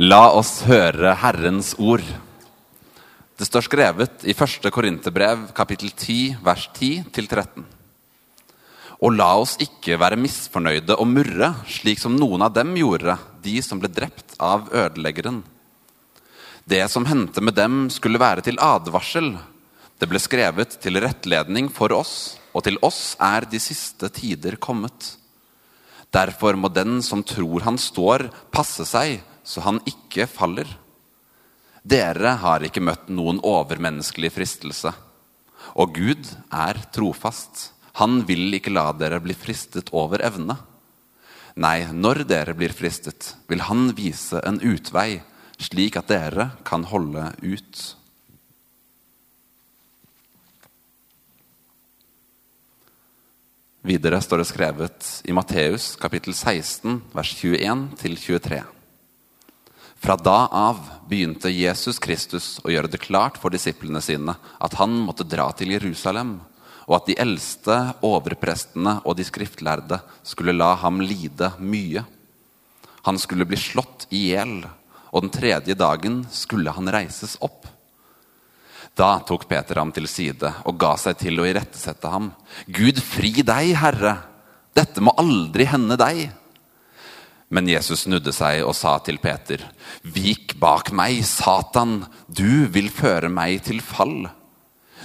La oss høre Herrens ord. Det står skrevet i 1. Korinterbrev, kapittel 10, vers 10-13. Og la oss ikke være misfornøyde og murre, slik som noen av dem gjorde, de som ble drept av ødeleggeren. Det som hendte med dem, skulle være til advarsel. Det ble skrevet til rettledning for oss, og til oss er de siste tider kommet. Derfor må den som tror han står, passe seg så han ikke faller. Dere har ikke møtt noen overmenneskelig fristelse. Og Gud er trofast. Han vil ikke la dere bli fristet over evne. Nei, når dere blir fristet, vil Han vise en utvei, slik at dere kan holde ut. Videre står det skrevet i Matteus kapittel 16, vers 21-23. Fra da av begynte Jesus Kristus å gjøre det klart for disiplene sine at han måtte dra til Jerusalem, og at de eldste, overprestene og de skriftlærde skulle la ham lide mye. Han skulle bli slått i hjel, og den tredje dagen skulle han reises opp. Da tok Peter ham til side og ga seg til å irettesette ham. Gud fri deg, Herre! Dette må aldri hende deg! Men Jesus snudde seg og sa til Peter, Vik bak meg, Satan, du vil føre meg til fall.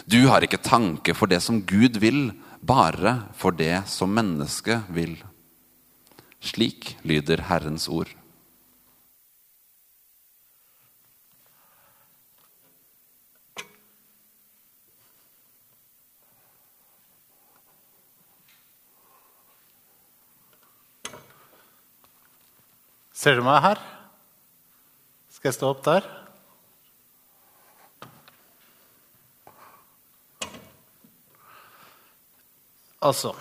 Du har ikke tanke for det som Gud vil, bare for det som mennesket vil. Slik lyder Herrens ord. Ser du meg her? Skal jeg stå opp der? Altså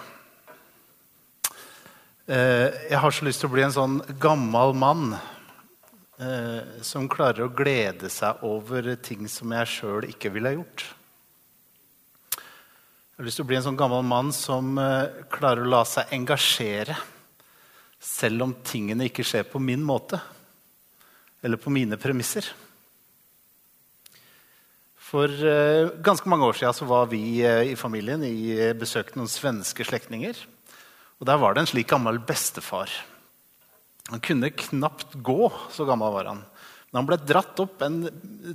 eh, Jeg har så lyst til å bli en sånn gammel mann eh, som klarer å glede seg over ting som jeg sjøl ikke ville gjort. Jeg har lyst til å bli en sånn gammel mann som eh, klarer å la seg engasjere selv om tingene ikke skjer på min måte eller på mine premisser. For uh, ganske mange år siden var vi uh, i familien i besøk besøkte noen svenske slektninger. Og Der var det en slik gammel bestefar. Han kunne knapt gå, så gammel var han. Men han ble dratt opp en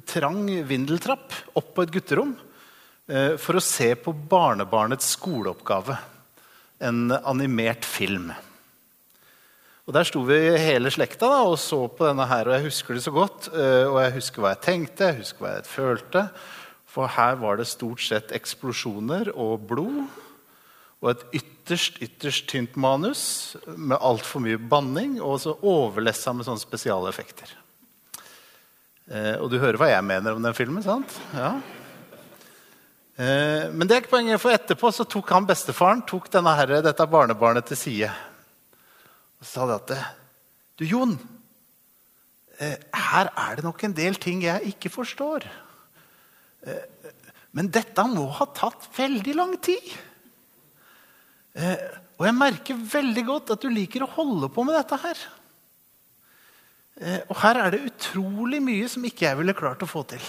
trang vindeltrapp opp på et gutterom for å se på barnebarnets skoleoppgave. En animert film. Og Der sto vi hele slekta da, og så på denne her, og jeg husker det så godt. Eh, og jeg husker hva jeg tenkte, jeg husker hva jeg følte. For her var det stort sett eksplosjoner og blod. Og et ytterst ytterst tynt manus med altfor mye banning. Og så overlessa med sånne spesialeffekter. Eh, og du hører hva jeg mener om den filmen, sant? Ja. Eh, men det er ikke poenget, for etterpå så tok han bestefaren tok denne herre, dette barnebarnet til side. Og så sa de at Du, Jon, eh, her er det nok en del ting jeg ikke forstår. Eh, men dette må ha tatt veldig lang tid. Eh, og jeg merker veldig godt at du liker å holde på med dette her. Og her er det utrolig mye som ikke jeg ville klart å få til.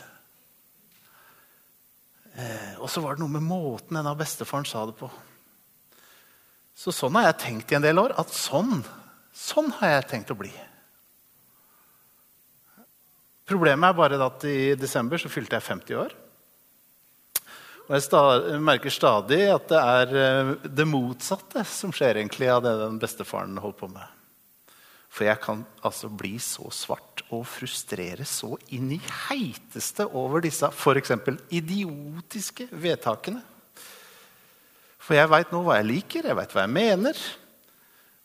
Og så var det noe med måten denne bestefaren sa det på. Så sånn har jeg tenkt i en del år. At sånn Sånn har jeg tenkt å bli. Problemet er bare at i desember så fylte jeg 50 år. Og jeg merker stadig at det er eh, det motsatte som skjer egentlig av det den bestefaren holdt på med. For jeg kan altså bli så svart og frustrere så inn i heiteste over disse f.eks. idiotiske vedtakene. For jeg veit nå hva jeg liker, jeg veit hva jeg mener.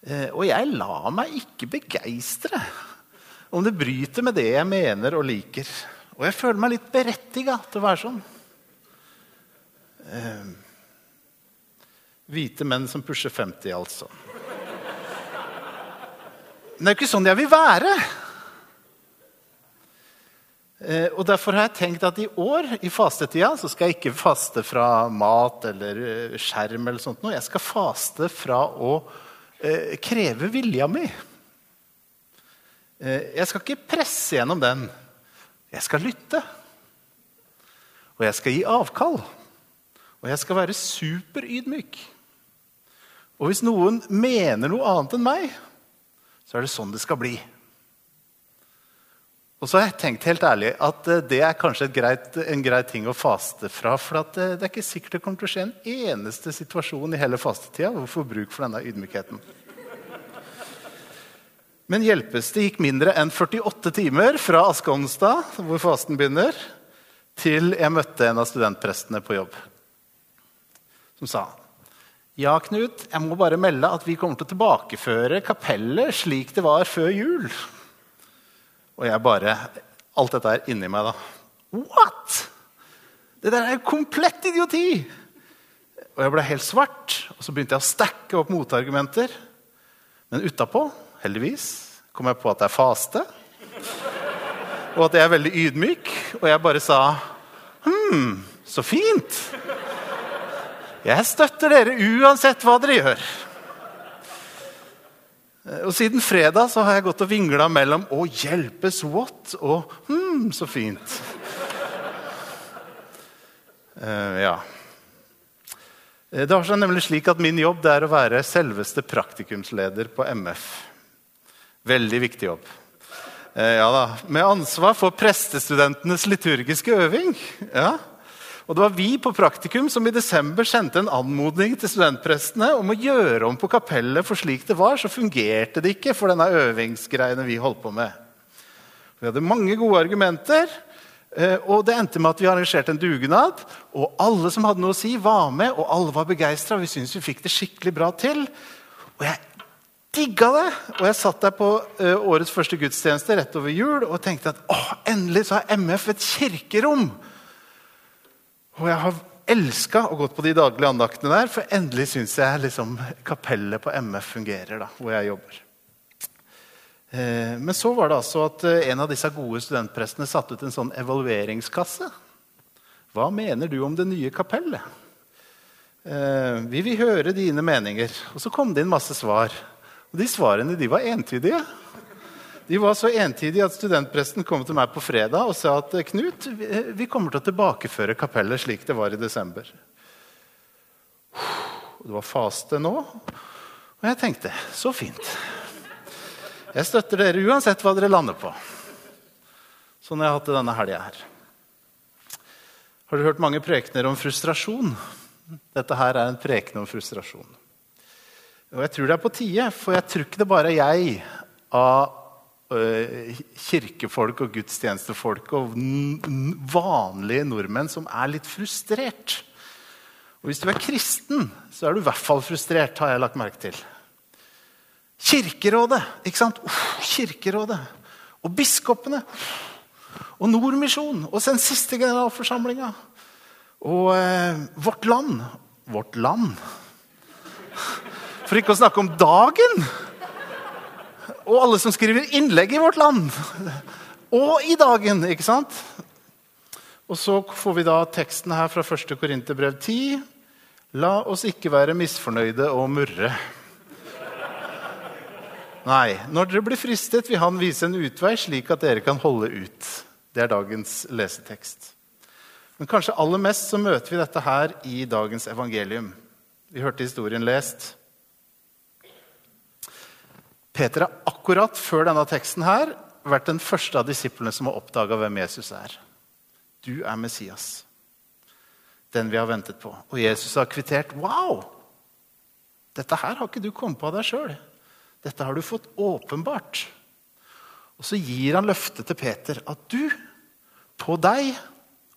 Eh, og jeg lar meg ikke begeistre om det bryter med det jeg mener og liker. Og jeg føler meg litt berettiga til å være sånn. Eh, hvite menn som pusher 50, altså. Men det er jo ikke sånn jeg vil være. Eh, og Derfor har jeg tenkt at i år, i fastetida, så skal jeg ikke faste fra mat eller eh, skjerm. eller sånt. Jeg skal faste fra å eh, krever vilja mi. Eh, jeg skal ikke presse gjennom den. Jeg skal lytte. Og jeg skal gi avkall. Og jeg skal være superydmyk. Og hvis noen mener noe annet enn meg, så er det sånn det skal bli. Og så har jeg tenkt helt ærlig at eh, det er kanskje greit, en grei ting å faste fra. For eh, det er ikke sikkert det kommer til å skje en eneste situasjon i hele fastetida hvor vi får bruk for denne ydmykheten. Men hjelpes. Det gikk mindre enn 48 timer fra askeonsdag, hvor fasten begynner, til jeg møtte en av studentprestene på jobb. Som sa ja, Knut, jeg må bare melde at vi kommer til å tilbakeføre kapellet slik det var før jul. Og jeg bare Alt dette er inni meg, da. What?! Det der er jo komplett idioti! Og jeg ble helt svart. Og så begynte jeg å stacke opp motargumenter. Men utapå, heldigvis, kom jeg på at er faste. Og at jeg er veldig ydmyk. Og jeg bare sa Hm, så fint! Jeg støtter dere uansett hva dere gjør. Eh, og Siden fredag så har jeg gått og vingla mellom 'Å, hjelpes what?' og 'Hm, så fint'. Uh, ja. Eh, det har seg nemlig slik at Min jobb er å være selveste praktikumsleder på MF. Veldig viktig jobb. Uh, ja da, Med ansvar for prestestudentenes liturgiske øving. Ja. Og det var vi på Praktikum som i desember sendte en anmodning til studentprestene om å gjøre om på kapellet, for slik det var, så fungerte det ikke for denne øvingsgreiene vi holdt på med. Vi hadde mange gode argumenter, eh, og det endte med at vi arrangerte en dugnad. Og alle som hadde noe å si, var med, og alle var begeistra. Vi syntes vi fikk det skikkelig bra til. Og jeg digga det! Og jeg satt der på uh, årets første gudstjeneste rett over jul og tenkte at endelig så har MF et kirkerom og jeg har elska å gå på de daglige andaktene der, for endelig syns jeg liksom, kapellet på MF fungerer, da, hvor jeg jobber. Eh, men så var det altså at eh, en av disse gode studentprestene satte ut en sånn evalueringskasse. Hva mener du om det nye kapellet? Eh, vi vil høre dine meninger. Og så kom det inn masse svar. Og de svarene de var entydige. De var så entydige at studentpresten kom til meg på fredag og sa at Knut, vi kommer til å tilbakeføre kapellet slik det var i desember. Det var faste nå, og jeg tenkte så fint. Jeg støtter dere uansett hva dere lander på. Sånn jeg har hatt det denne helga her. Har du hørt mange prekener om frustrasjon? Dette her er en preken om frustrasjon. Og jeg tror det er på tide, for jeg tror ikke det bare er jeg av kirkefolk og gudstjenestefolk og vanlige nordmenn som er litt frustrert. Og hvis du er kristen, så er du i hvert fall frustrert, har jeg lagt merke til. Kirkerådet, ikke sant? Uh, kirkerådet. Og biskopene. Og Nordmisjonen. Og den siste generalforsamlinga. Og eh, Vårt Land. Vårt Land. For ikke å snakke om dagen og alle som skriver innlegg i vårt land. Og i dagen, ikke sant? Og så får vi da teksten her fra 1. Korinterbrev 10. La oss ikke være misfornøyde og murre. Nei, når dere blir fristet, vil Han vise en utvei, slik at dere kan holde ut. Det er dagens lesetekst. Men kanskje aller mest så møter vi dette her i dagens evangelium. Vi hørte historien lest. Peter har akkurat før denne teksten her vært den første av disiplene som har oppdaga hvem Jesus er. Du er Messias, den vi har ventet på. Og Jesus har kvittert. Wow! Dette her har ikke du kommet på av deg sjøl. Dette har du fått åpenbart. Og så gir han løftet til Peter at du, på deg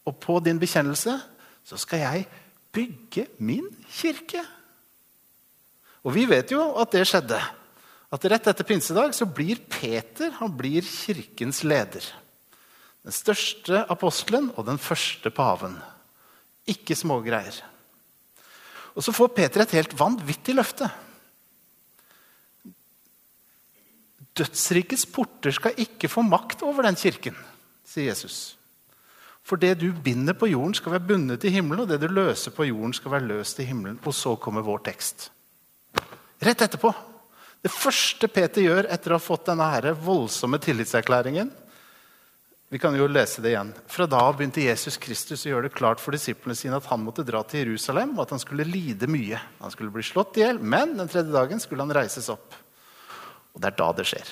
og på din bekjennelse, så skal jeg bygge min kirke. Og vi vet jo at det skjedde at rett etter pinsedag så blir Peter han blir kirkens leder. Den største apostelen og den første paven. Ikke smågreier. Og så får Peter et helt vanvittig løfte. Dødsrikets porter skal ikke få makt over den kirken, sier Jesus. For det du binder på jorden, skal være bundet i himmelen, og det du løser på jorden, skal være løst i himmelen. Og så kommer vår tekst. Rett etterpå Det første Peter gjør etter å ha fått denne her voldsomme tillitserklæringen Vi kan jo lese det igjen. Fra da av begynte Jesus Kristus å gjøre det klart for disiplene sine at han måtte dra til Jerusalem, og at han skulle lide mye. Han skulle bli slått i hjel, men den tredje dagen skulle han reises opp. Og det er da det skjer.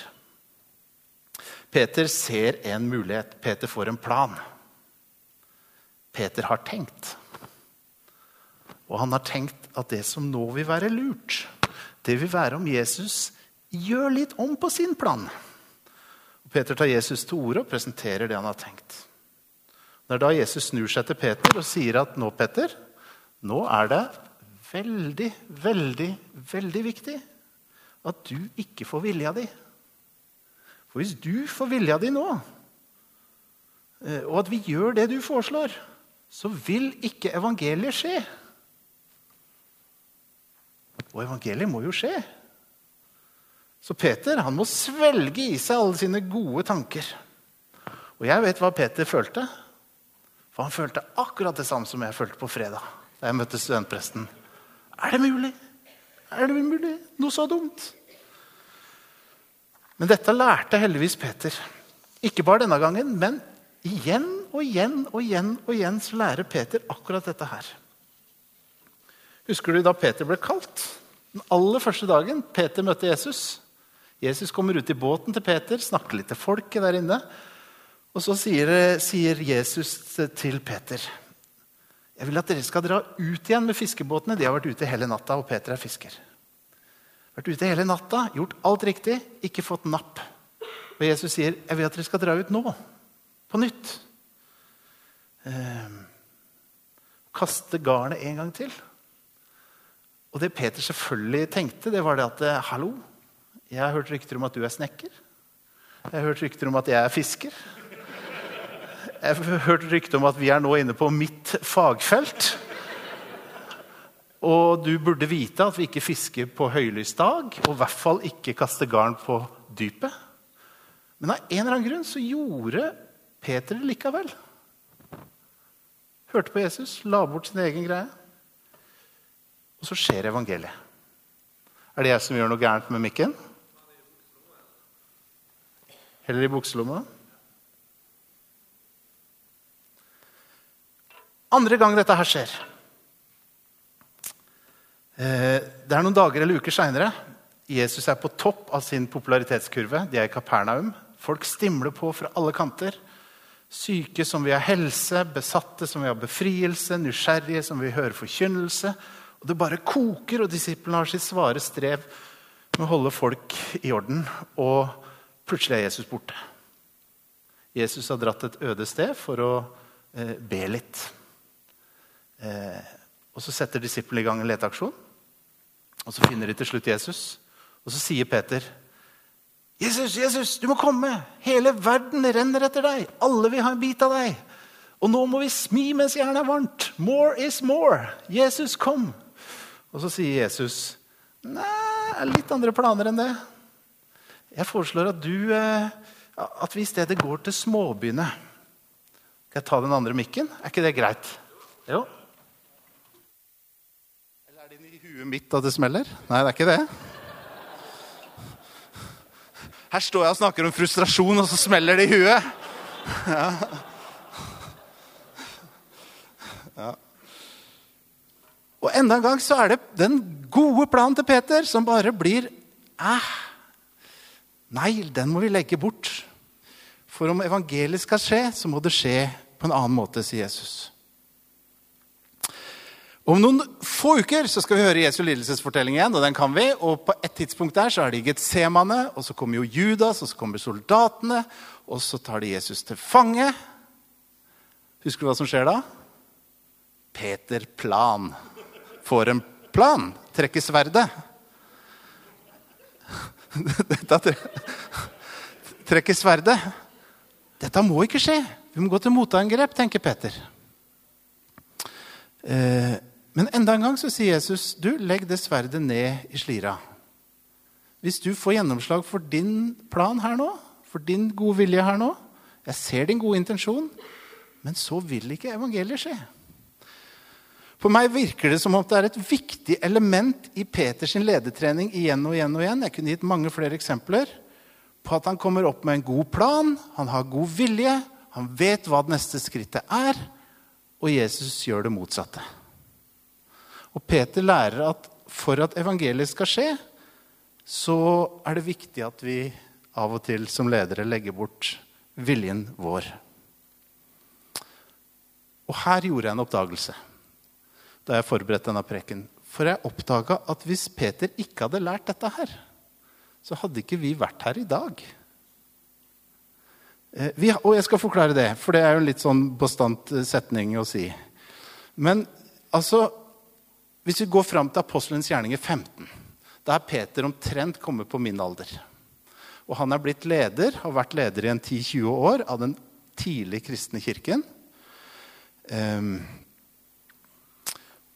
Peter ser en mulighet. Peter får en plan. Peter har tenkt. Og han har tenkt at det som nå vil være lurt, det vil være om Jesus gjør litt om på sin plan. Og Peter tar Jesus til orde og presenterer det han har tenkt. Det er da Jesus snur seg til Peter og sier at nå, Peter, nå er det veldig, veldig, veldig viktig at du ikke får vilja di. For hvis du får vilja di nå, eh, og at vi gjør det du foreslår, så vil ikke evangeliet skje. Og evangeliet må jo skje. Så Peter han må svelge i seg alle sine gode tanker. Og jeg vet hva Peter følte. For han følte akkurat det samme som jeg følte på fredag da jeg møtte studentpresten. Er det mulig? Er det mulig? Noe så dumt? Men dette lærte heldigvis Peter. Ikke bare denne gangen, men igjen og igjen og igjen og igjen så lærer Peter akkurat dette her. Husker du da Peter ble kalt? Den aller første dagen Peter møtte Jesus. Jesus kommer ut i båten til Peter, snakker litt til folket der inne. Og så sier, sier Jesus til Peter jeg vil at dere skal dra ut igjen med fiskebåtene. De har vært ute hele natta, og Peter er fisker. Vært ute hele natta, gjort alt riktig, ikke fått napp. Og Jesus sier, 'Jeg vil at dere skal dra ut nå, på nytt.' Eh, kaste garnet en gang til. Og det Peter selvfølgelig tenkte, det var det at eh, Hallo, jeg har hørt rykter om at du er snekker. Jeg har hørt rykter om at jeg er fisker. Jeg har hørt rykter om at vi er nå inne på mitt fagfelt. Og du burde vite at vi ikke fisker på høylys dag, og i hvert fall ikke kaster garn på dypet. Men av en eller annen grunn så gjorde Peter det likevel. Hørte på Jesus, la bort sin egen greie. Og så skjer evangeliet. Er det jeg som gjør noe gærent med mikken? Heller i bukselomma? Andre gang dette her skjer eh, Det er noen dager eller uker seinere. Jesus er på topp av sin popularitetskurve. De er i Kapernaum. Folk stimler på fra alle kanter. Syke som vil ha helse, besatte som vil ha befrielse, nysgjerrige som vil høre forkynnelse. Og Det bare koker, og disiplene har sitt svare strev med å holde folk i orden. Og plutselig er Jesus borte. Jesus har dratt et øde sted for å eh, be litt. Eh, og Så setter disiplene i gang en leteaksjon. Og Så finner de til slutt Jesus. Og så sier Peter, 'Jesus, Jesus, du må komme! Hele verden renner etter deg! Alle vil ha en bit av deg!' Og nå må vi smi mens jernet er varmt. More is more. Jesus, kom! Og så sier Jesus, 'Nei, jeg har litt andre planer enn det.' Jeg foreslår at du eh, at vi i stedet går til småbyene. Skal jeg ta den andre mikken? Er ikke det greit? Jo. Eller er det i huet mitt at det smeller? Nei, det er ikke det. Her står jeg og snakker om frustrasjon, og så smeller det i huet. Ja. Og enda en gang så er det den gode planen til Peter som bare blir eh, Nei, den må vi legge bort. For om evangeliet skal skje, så må det skje på en annen måte, sier Jesus. Om noen få uker så skal vi høre Jesu lidelsesfortelling igjen. Og den kan vi, og på et tidspunkt der så er det Getsemane, og så kommer jo Judas, og så kommer soldatene. Og så tar de Jesus til fange. Husker du hva som skjer da? Peter Plan får en plan. Trekker sverdet. Dette trekker sverdet. Dette må ikke skje. Vi må gå til motangrep, tenker Peter. Eh, men enda en gang så sier Jesus du, legg det sverdet ned i slira. Hvis du får gjennomslag for din plan her nå, for din gode vilje her nå Jeg ser din gode intensjon, men så vil ikke evangeliet skje. For meg virker det som om det er et viktig element i Peters ledertrening igjen og igjen og igjen. Jeg kunne gitt mange flere eksempler på at han kommer opp med en god plan, han har god vilje, han vet hva det neste skrittet er, og Jesus gjør det motsatte. Og Peter lærer at for at evangeliet skal skje, så er det viktig at vi av og til som ledere legger bort viljen vår. Og her gjorde jeg en oppdagelse da jeg forberedte denne preken. For jeg oppdaga at hvis Peter ikke hadde lært dette her, så hadde ikke vi vært her i dag. Eh, vi, og jeg skal forklare det, for det er jo en litt sånn bastant eh, setning å si. Men altså Hvis vi går fram til apostelens gjerninger 15, da er Peter omtrent kommet på min alder. Og han er blitt leder, har vært leder i en 10-20 år av den tidlig kristne kirken. Um,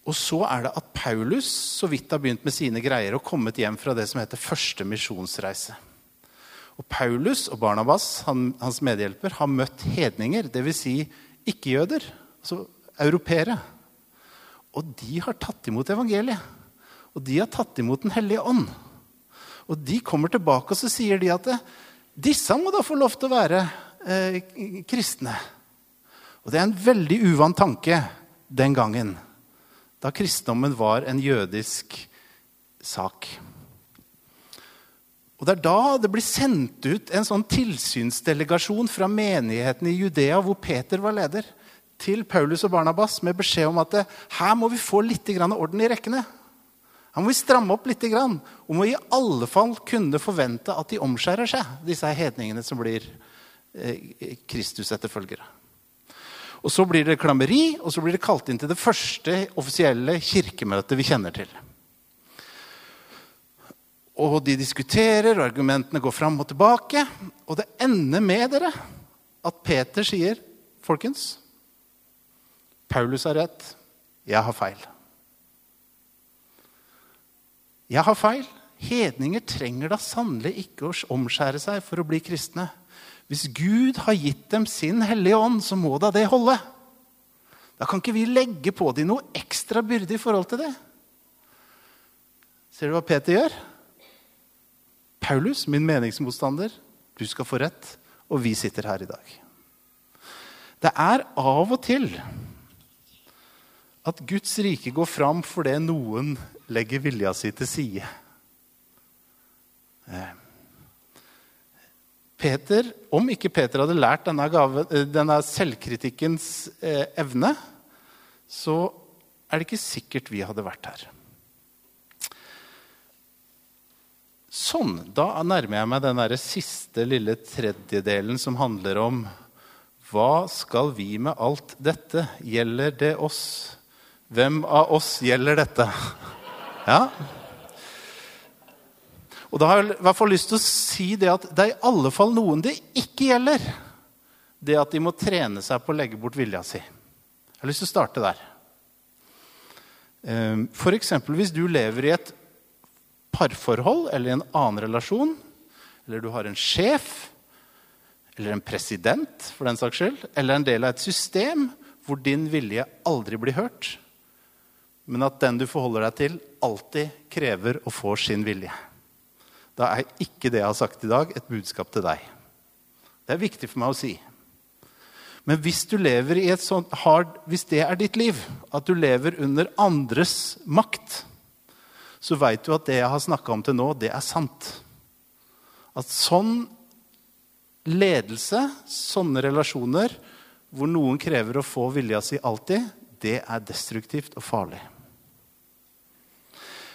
og så er det at Paulus så vidt har begynt med sine greier og kommet hjem fra det som heter første misjonsreise. Og Paulus og Barnabas, han, hans medhjelper, har møtt hedninger, dvs. Si ikke-jøder, altså europeere. Og de har tatt imot evangeliet. Og de har tatt imot Den hellige ånd. Og de kommer tilbake og så sier de at disse må da få lov til å være eh, kristne. Og det er en veldig uvant tanke den gangen da kristendommen var en jødisk sak. Og Det er da det blir sendt ut en sånn tilsynsdelegasjon fra menigheten i Judea, hvor Peter var leder, til Paulus og Barnabas med beskjed om at her må vi få litt orden i rekkene. Her må vi stramme opp litt og må i alle fall kunne forvente at de omskjærer seg, disse hedningene som blir eh, Kristus-etterfølgere. Og Så blir det klammeri, og så blir det kalt inn til det første offisielle kirkemøtet vi kjenner til. Og de diskuterer, og argumentene går fram og tilbake. Og det ender med dere at Peter sier, 'Folkens, Paulus har rett. Jeg har feil.' Jeg har feil. Hedninger trenger da sannelig ikke å omskjære seg for å bli kristne. Hvis Gud har gitt dem sin hellige ånd, så må da det holde. Da kan ikke vi legge på dem noe ekstra byrde i forhold til det. Ser du hva Peter gjør? Paulus, min meningsmotstander, du skal få rett, og vi sitter her i dag. Det er av og til at Guds rike går fram fordi noen legger vilja si til side. Eh. Peter, Om ikke Peter hadde lært denne, gave, eh, denne selvkritikkens eh, evne, så er det ikke sikkert vi hadde vært her. Sånn. Da nærmer jeg meg den der siste lille tredjedelen som handler om hva skal vi med alt dette? Gjelder det oss? Hvem av oss gjelder dette? Ja, og da har jeg i hvert fall lyst til å si det at det er i alle fall noen det ikke gjelder. Det at de må trene seg på å legge bort vilja si. Jeg har lyst til å starte der. Ehm, F.eks. hvis du lever i et parforhold eller i en annen relasjon, eller du har en sjef eller en president for den saks skyld, eller en del av et system hvor din vilje aldri blir hørt, men at den du forholder deg til, alltid krever å få sin vilje da er ikke det jeg har sagt i dag, et budskap til deg. Det er viktig for meg å si. Men hvis du lever i et sånt hard, hvis det er ditt liv, at du lever under andres makt, så veit du at det jeg har snakka om til nå, det er sant. At sånn ledelse, sånne relasjoner, hvor noen krever å få vilja si alltid, det er destruktivt og farlig.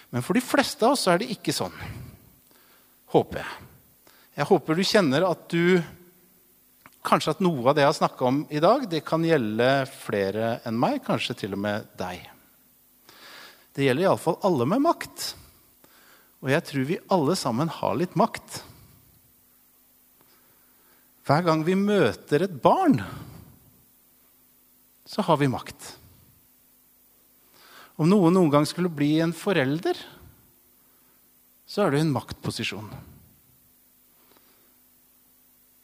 Men for de fleste av oss er det ikke sånn. Håper jeg. Jeg håper du kjenner at du Kanskje at noe av det jeg har snakka om i dag, det kan gjelde flere enn meg. Kanskje til og med deg. Det gjelder iallfall alle med makt. Og jeg tror vi alle sammen har litt makt. Hver gang vi møter et barn, så har vi makt. Om noen noen gang skulle bli en forelder, så er du i en maktposisjon.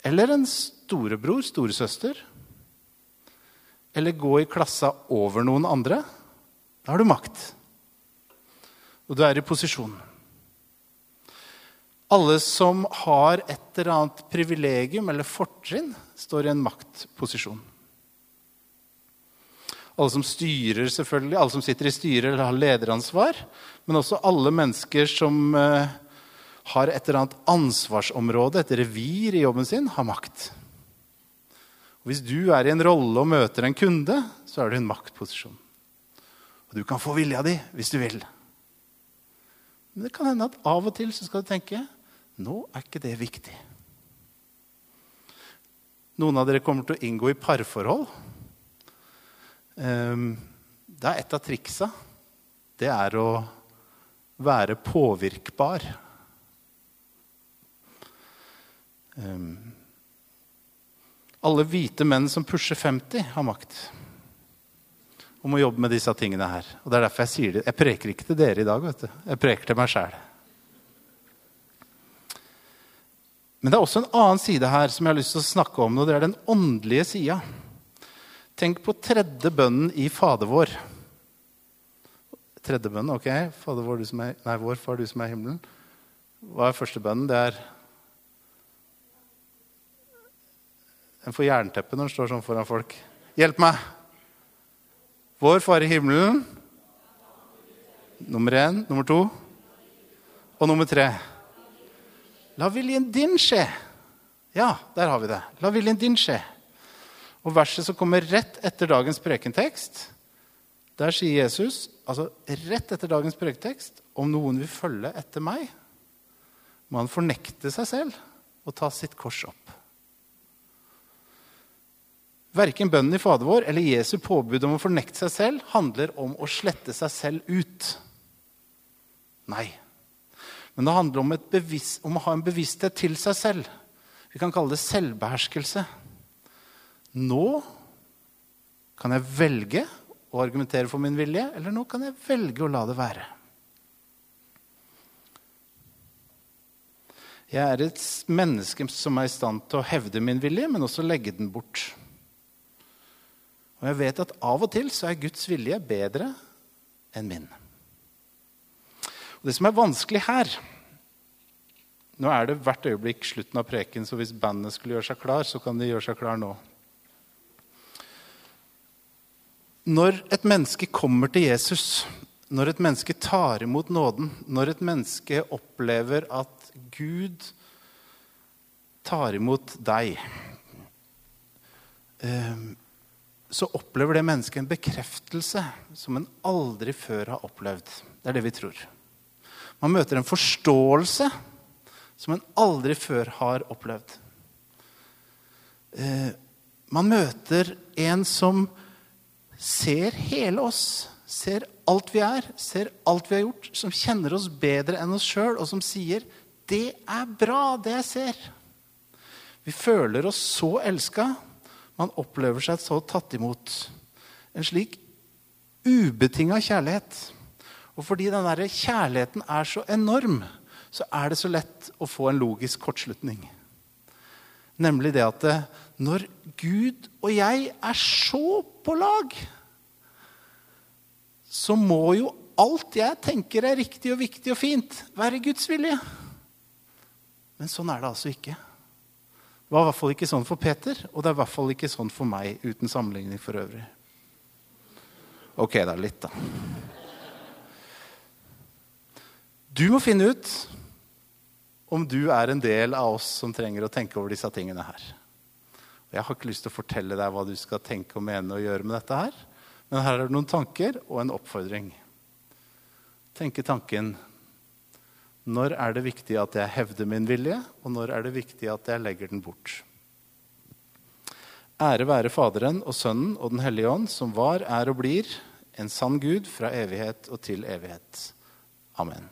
Eller en storebror, storesøster. Eller gå i klassa over noen andre. Da har du makt. Og du er i posisjon. Alle som har et eller annet privilegium eller fortrinn, står i en maktposisjon. Alle som styrer, selvfølgelig, alle som sitter i styret eller har lederansvar. Men også alle mennesker som eh, har et eller annet ansvarsområde, et revir i jobben sin, har makt. Og hvis du er i en rolle og møter en kunde, så er du i en maktposisjon. Og du kan få vilja di hvis du vil. Men det kan hende at av og til så skal du tenke nå er ikke det viktig. Noen av dere kommer til å inngå i parforhold. Ehm, det er et av triksa. Det er å være påvirkbar. Ehm, alle hvite menn som pusher 50, har makt om å jobbe med disse tingene her. Og det er derfor Jeg sier det. Jeg preker ikke til dere i dag. vet du. Jeg preker til meg sjæl. Men det er også en annen side her som jeg har lyst til å snakke om. og Det er den åndelige sida. Tenk på tredje bønnen i Fader vår. Tredje bønnen, ok. Fader vår, du som er, nei, vår far, du som er i himmelen. Hva er første bønnen? Det er En får jernteppe når en står sånn foran folk. Hjelp meg! Vår Far i himmelen. Nummer én. Nummer to. Og nummer tre. La viljen din skje. Ja, der har vi det. La viljen din skje. Og verset som kommer rett etter dagens prekentekst, der sier Jesus, altså rett etter dagens prekentekst, om noen vil følge etter meg, må han fornekte seg selv og ta sitt kors opp. Verken bønnen i Fader vår eller Jesu påbud om å fornekte seg selv handler om å slette seg selv ut. Nei. Men det handler om, bevisst, om, å ha en bevissthet til seg selv. Vi kan kalle det selvbeherskelse. Nå kan jeg velge å argumentere for min vilje, eller nå kan jeg velge å la det være. Jeg er et menneske som er i stand til å hevde min vilje, men også legge den bort. Og jeg vet at av og til så er Guds vilje bedre enn min. Og Det som er vanskelig her Nå er det hvert øyeblikk slutten av preken, så hvis bandet skulle gjøre seg klar, så kan de gjøre seg klar nå. Når et menneske kommer til Jesus, når et menneske tar imot nåden, når et menneske opplever at Gud tar imot deg eh, så opplever det mennesket en bekreftelse som en aldri før har opplevd. Det er det vi tror. Man møter en forståelse som en aldri før har opplevd. Eh, man møter en som ser hele oss, ser alt vi er, ser alt vi har gjort, som kjenner oss bedre enn oss sjøl, og som sier 'Det er bra, det jeg ser'. Vi føler oss så elska man opplever seg så tatt imot. En slik ubetinga kjærlighet. Og fordi den der kjærligheten er så enorm, så er det så lett å få en logisk kortslutning. Nemlig det at når Gud og jeg er så på lag, så må jo alt jeg tenker er riktig og viktig og fint, være Guds vilje. Men sånn er det altså ikke. Det var i hvert fall ikke sånn for Peter, og det er i hvert fall ikke sånn for meg uten sammenligning for øvrig. Ok, da. Litt, da. Du må finne ut om du er en del av oss som trenger å tenke over disse tingene her. Jeg har ikke lyst til å fortelle deg hva du skal tenke og mene og gjøre med dette her, men her er det noen tanker og en oppfordring. Tenke tanken når er det viktig at jeg hevder min vilje, og når er det viktig at jeg legger den bort? Ære være Faderen og Sønnen og Den hellige ånd, som var, er og blir en sann Gud fra evighet og til evighet. Amen.